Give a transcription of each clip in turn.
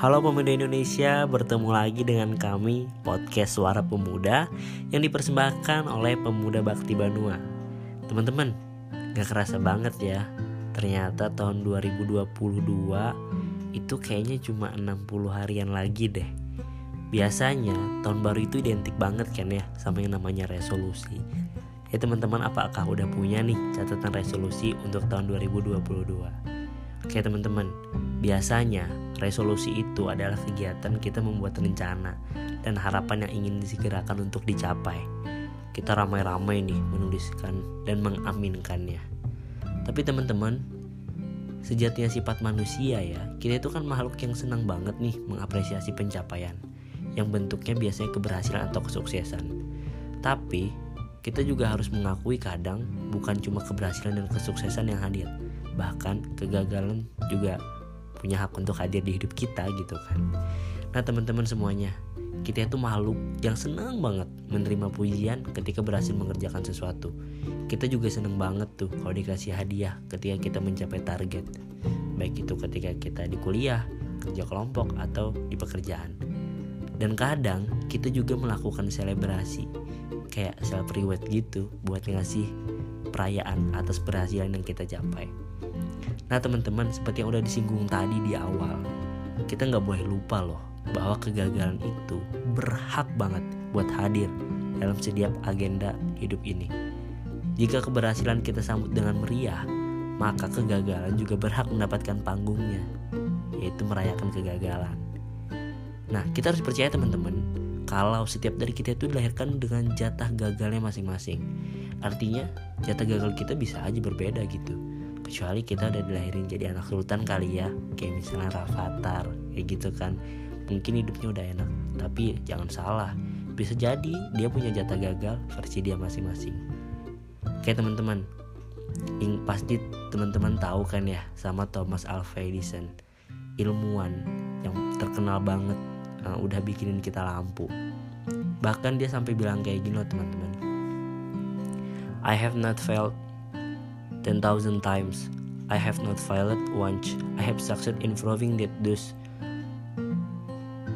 Halo pemuda Indonesia, bertemu lagi dengan kami podcast Suara Pemuda yang dipersembahkan oleh Pemuda Bakti Banua. Teman-teman, gak kerasa banget ya, ternyata tahun 2022 itu kayaknya cuma 60 harian lagi deh. Biasanya tahun baru itu identik banget kan ya sama yang namanya resolusi. Ya teman-teman apakah udah punya nih catatan resolusi untuk tahun 2022? Oke teman-teman, biasanya resolusi itu adalah kegiatan kita membuat rencana dan harapan yang ingin disegerakan untuk dicapai. Kita ramai-ramai nih menuliskan dan mengaminkannya. Tapi teman-teman, sejatinya sifat manusia ya, kita itu kan makhluk yang senang banget nih mengapresiasi pencapaian yang bentuknya biasanya keberhasilan atau kesuksesan. Tapi kita juga harus mengakui kadang bukan cuma keberhasilan dan kesuksesan yang hadir, bahkan kegagalan juga punya hak untuk hadir di hidup kita gitu kan. Nah teman-teman semuanya, kita itu makhluk yang senang banget menerima pujian ketika berhasil mengerjakan sesuatu. Kita juga senang banget tuh kalau dikasih hadiah ketika kita mencapai target. Baik itu ketika kita di kuliah, kerja kelompok, atau di pekerjaan. Dan kadang kita juga melakukan selebrasi kayak self reward gitu buat ngasih perayaan atas keberhasilan yang kita capai. Nah teman-teman seperti yang udah disinggung tadi di awal, kita nggak boleh lupa loh bahwa kegagalan itu berhak banget buat hadir dalam setiap agenda hidup ini. Jika keberhasilan kita sambut dengan meriah, maka kegagalan juga berhak mendapatkan panggungnya, yaitu merayakan kegagalan. Nah, kita harus percaya teman-teman, kalau setiap dari kita itu dilahirkan dengan jatah gagalnya masing-masing. Artinya jatah gagal kita bisa aja berbeda gitu. Kecuali kita udah dilahirin jadi anak sultan kali ya, kayak misalnya Rafathar, kayak gitu kan. Mungkin hidupnya udah enak, tapi jangan salah, bisa jadi dia punya jatah gagal versi dia masing-masing. Kayak teman-teman, yang pasti teman-teman tahu kan ya sama Thomas Alva Edison, ilmuwan yang terkenal banget uh, udah bikinin kita lampu. Bahkan dia sampai bilang kayak gini loh teman-teman. I have not failed 10,000 times. I have not failed once. I have succeeded in proving that those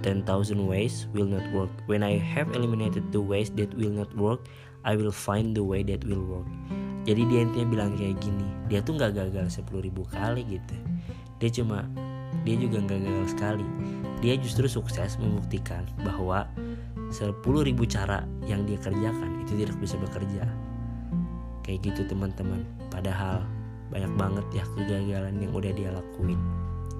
10,000 ways will not work. When I have eliminated the ways that will not work I will find the way that will work. Jadi dia intinya bilang kayak gini dia tuh nggak gagal 10.000 kali gitu. Dia cuma dia juga nggak gagal sekali. Dia justru sukses membuktikan bahwa 10.000 cara yang dia kerjakan itu tidak bisa bekerja kayak gitu teman-teman padahal banyak banget ya kegagalan yang udah dia lakuin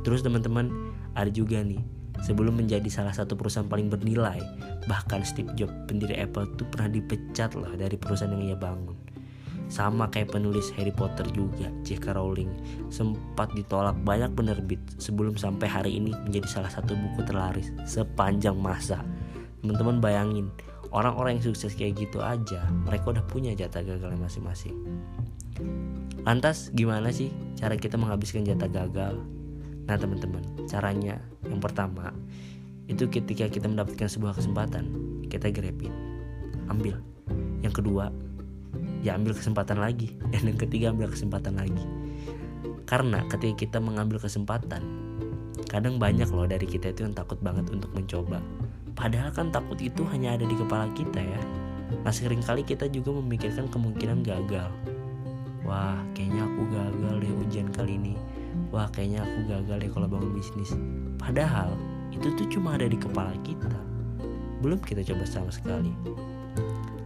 terus teman-teman ada juga nih sebelum menjadi salah satu perusahaan paling bernilai bahkan Steve Jobs pendiri Apple tuh pernah dipecat loh dari perusahaan yang ia bangun sama kayak penulis Harry Potter juga, J.K. Rowling sempat ditolak banyak penerbit sebelum sampai hari ini menjadi salah satu buku terlaris sepanjang masa. Teman-teman bayangin, orang-orang yang sukses kayak gitu aja, mereka udah punya jatah gagal masing-masing. Lantas gimana sih cara kita menghabiskan jatah gagal? Nah teman-teman, caranya yang pertama itu ketika kita mendapatkan sebuah kesempatan, kita grabin, ambil. Yang kedua, ya ambil kesempatan lagi dan yang ketiga ambil kesempatan lagi karena ketika kita mengambil kesempatan kadang banyak loh dari kita itu yang takut banget untuk mencoba padahal kan takut itu hanya ada di kepala kita ya. Nah kali kita juga memikirkan kemungkinan gagal. Wah kayaknya aku gagal deh ujian kali ini. Wah kayaknya aku gagal deh kalau bangun bisnis. Padahal itu tuh cuma ada di kepala kita. Belum kita coba sama sekali.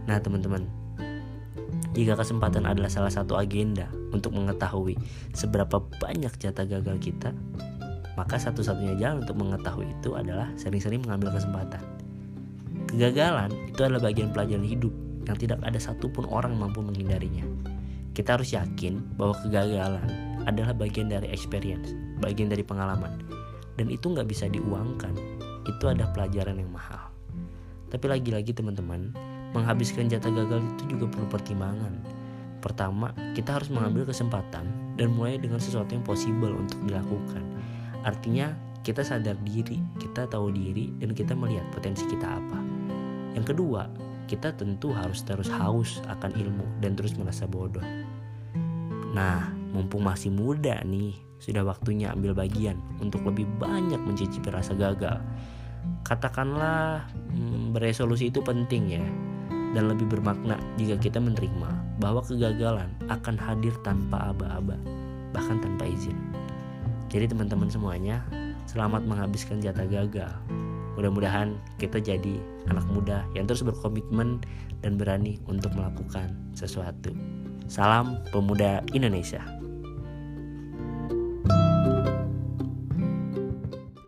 Nah teman-teman jika kesempatan adalah salah satu agenda untuk mengetahui seberapa banyak jatah gagal kita, maka satu-satunya jalan untuk mengetahui itu adalah sering-sering mengambil kesempatan. Kegagalan itu adalah bagian pelajaran hidup yang tidak ada satupun orang mampu menghindarinya. Kita harus yakin bahwa kegagalan adalah bagian dari experience, bagian dari pengalaman, dan itu nggak bisa diuangkan. Itu ada pelajaran yang mahal. Tapi lagi-lagi teman-teman, menghabiskan jatah gagal itu juga perlu pertimbangan. Pertama, kita harus mengambil kesempatan dan mulai dengan sesuatu yang possible untuk dilakukan. Artinya, kita sadar diri, kita tahu diri, dan kita melihat potensi kita apa. Yang kedua, kita tentu harus terus haus akan ilmu dan terus merasa bodoh. Nah, mumpung masih muda nih, sudah waktunya ambil bagian untuk lebih banyak mencicipi rasa gagal. Katakanlah hmm, beresolusi itu penting ya dan lebih bermakna jika kita menerima bahwa kegagalan akan hadir tanpa aba-aba, bahkan tanpa izin. Jadi teman-teman semuanya, selamat menghabiskan jatah gagal. Mudah-mudahan kita jadi anak muda yang terus berkomitmen dan berani untuk melakukan sesuatu. Salam pemuda Indonesia.